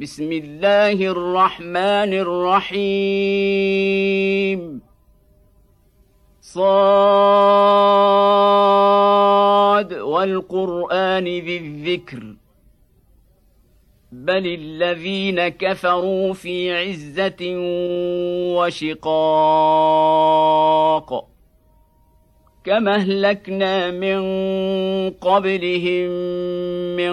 بسم الله الرحمن الرحيم. صاد والقرآن ذي الذكر. بل الذين كفروا في عزة وشقاق. كما أهلكنا من قبلهم من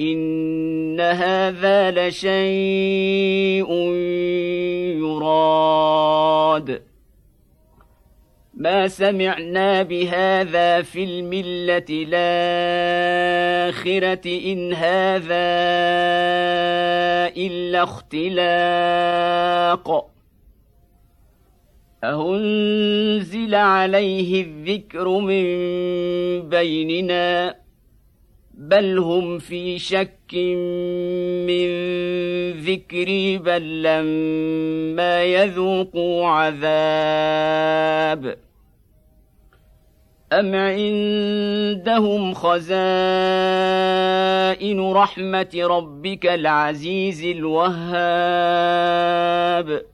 ان هذا لشيء يراد. ما سمعنا بهذا في المله الاخره ان هذا الا اختلاق. اهنزل عليه الذكر من بيننا بل هم في شك من ذكري بل لما يذوقوا عذاب أم عندهم خزائن رحمة ربك العزيز الوهاب ۖ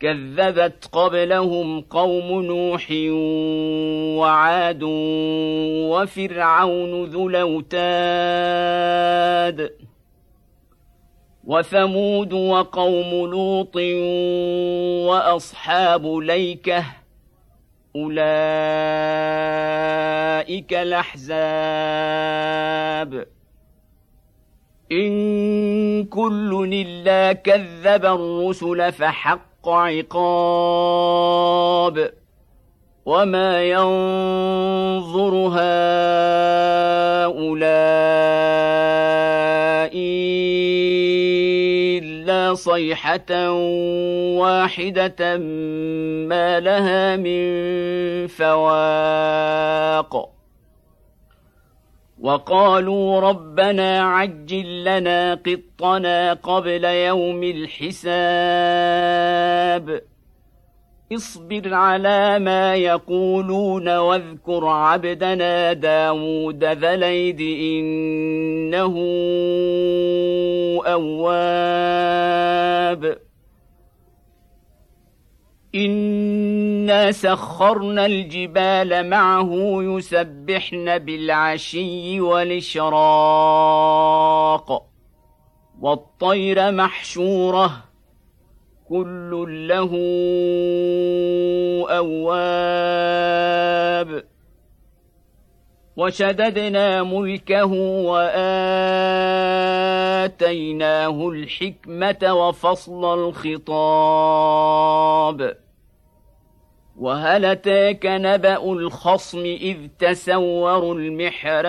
كذبت قبلهم قوم نوح وعاد وفرعون ذو الأوتاد وثمود وقوم لوط وأصحاب ليكة أولئك الأحزاب. إن كل إلا كذب الرسل فحق حق عقاب وما ينظر هؤلاء إلا صيحة واحدة ما لها من فواق. وقالوا ربنا عجل لنا قطنا قبل يوم الحساب. اصبر على ما يقولون واذكر عبدنا داود ذا ليد إنه أواب. انا سخرنا الجبال معه يسبحن بالعشي والاشراق والطير محشوره كل له اواب وشددنا ملكه وآتيناه الحكمة وفصل الخطاب. وهل أتاك نبأ الخصم إذ تسوروا المحراب؟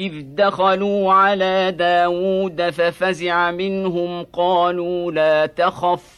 إذ دخلوا على داود ففزع منهم قالوا لا تخف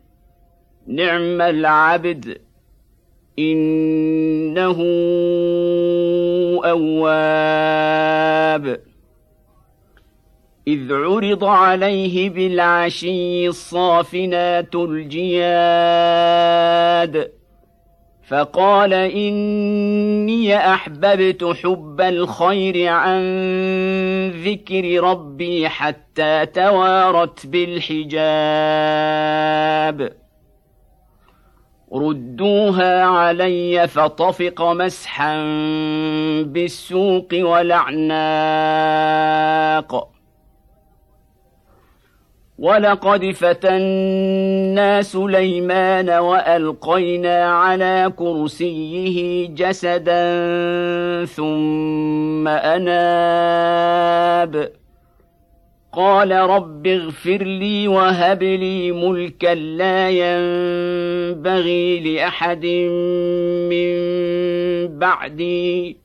نعم العبد إنه أواب. إذ عرض عليه بالعشي الصافنات الجياد فقال إني أحببت حب الخير عن ذكر ربي حتى توارت بالحجاب. ردوها علي فطفق مسحا بالسوق والأعناق. ولقد فتنا سليمان وألقينا على كرسيه جسدا ثم أناب. قال رب اغفر لي وهب لي ملكا لا ينبغي لأحد من بعدي.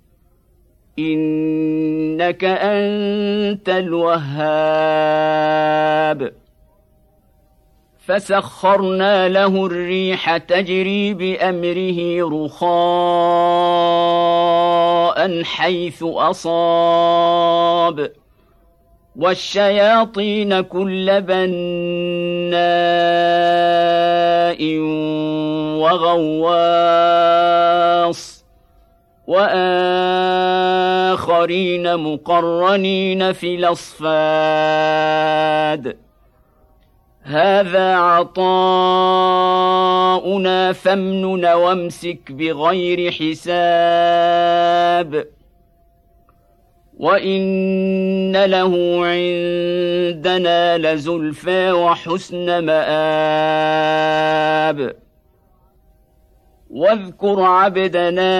إنك أنت الوهاب. فسخرنا له الريح تجري بأمره رخاء حيث أصاب. والشياطين كل بناء وغواص وآخرين مقرنين في الأصفاد. هذا عطاؤنا فامنن وامسك بغير حساب. وان له عندنا لزلفى وحسن مآب واذكر عبدنا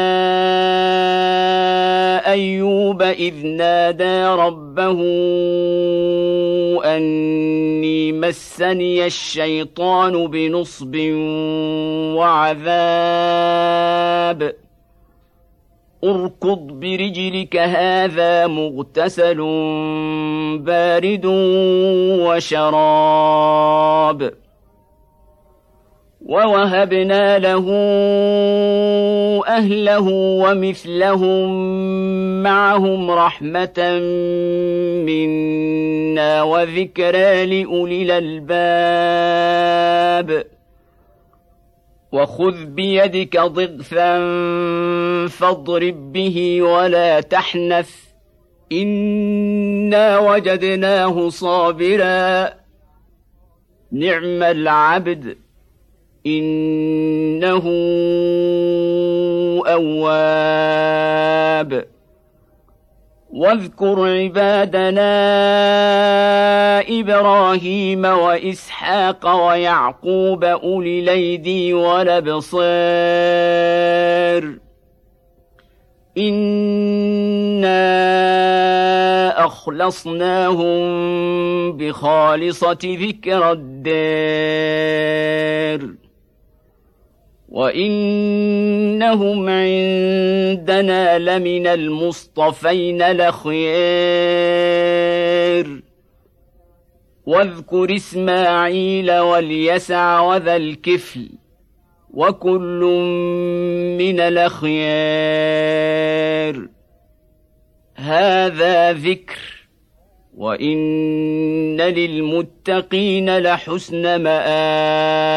ايوب اذ نادى ربه اني مسني الشيطان بنصب وعذاب اركض برجلك هذا مغتسل بارد وشراب. ووهبنا له أهله ومثلهم معهم رحمة منا وذكرى لأولي الألباب. وخذ بيدك ضغثا فاضرب به ولا تحنث. إنا وجدناه صابرا. نعم العبد إنه أواب. واذكر عبادنا إبراهيم وإسحاق ويعقوب أولي الأيدي والأبصار. إنا أخلصناهم بخالصة ذكر الدار. وانهم عندنا لمن المصطفين لخير واذكر اسماعيل واليسع وذا الكفل وكل من الاخيار هذا ذكر وان للمتقين لحسن مآب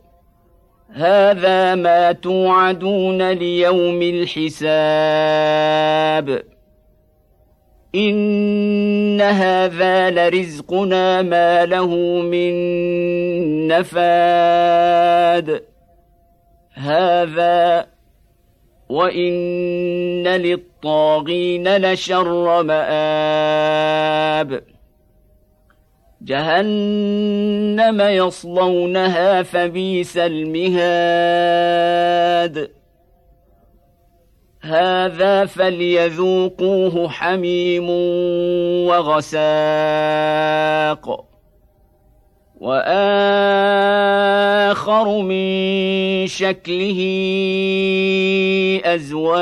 هذا ما توعدون ليوم الحساب. إن هذا لرزقنا ما له من نفاد. هذا وإن للطاغين لشر مآب. جهنم يصلونها فبئس المهاد. هذا فليذوقوه حميم وغساق. وآخر من شكله أزواج.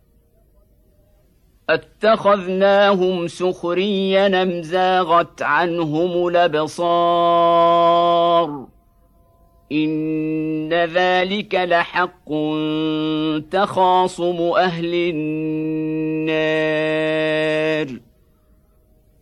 أتخذناهم سخريا أم زاغت عنهم الأبصار؟ إن ذلك لحق تخاصم أهل النار.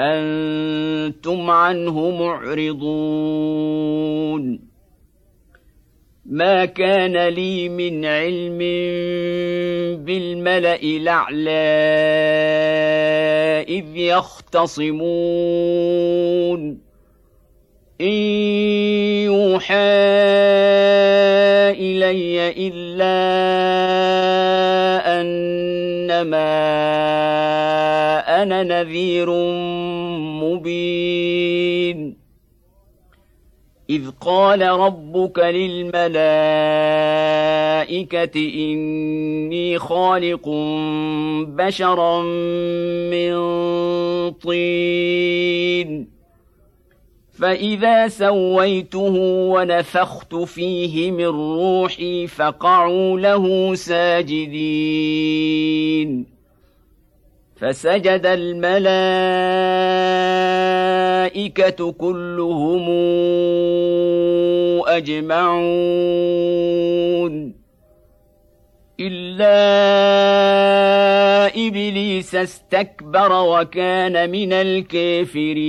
أنتم عنه معرضون. ما كان لي من علم بالملأ الأعلى إذ يختصمون. إن يوحى إلي إلا أنما أنا نذير مبين. إذ قال ربك للملائكة إني خالق بشرا من طين. فإذا سويته ونفخت فيه من روحي فقعوا له ساجدين. فسجد الملائكة كلهم أجمعون. إلا إبليس استكبر وكان من الكافرين.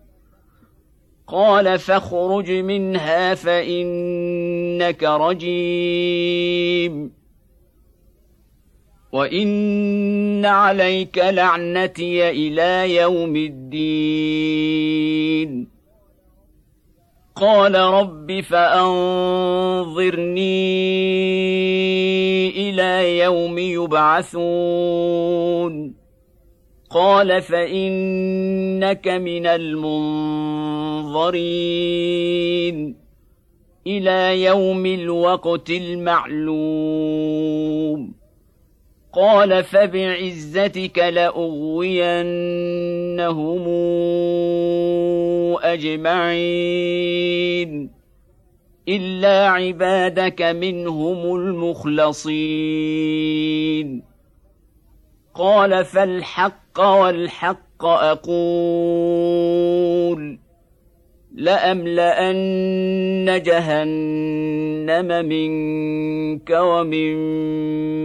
قال فاخرج منها فإنك رجيم. وإن عليك لعنتي إلى يوم الدين. قال رب فأنظرني إلى يوم يبعثون. قال فانك من المنظرين إلى يوم الوقت المعلوم قال فبعزتك لاغوينهم اجمعين الا عبادك منهم المخلصين قال فالحق والحق أقول لأملأن جهنم منك ومن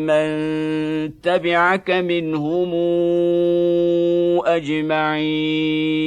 من تبعك منهم أجمعين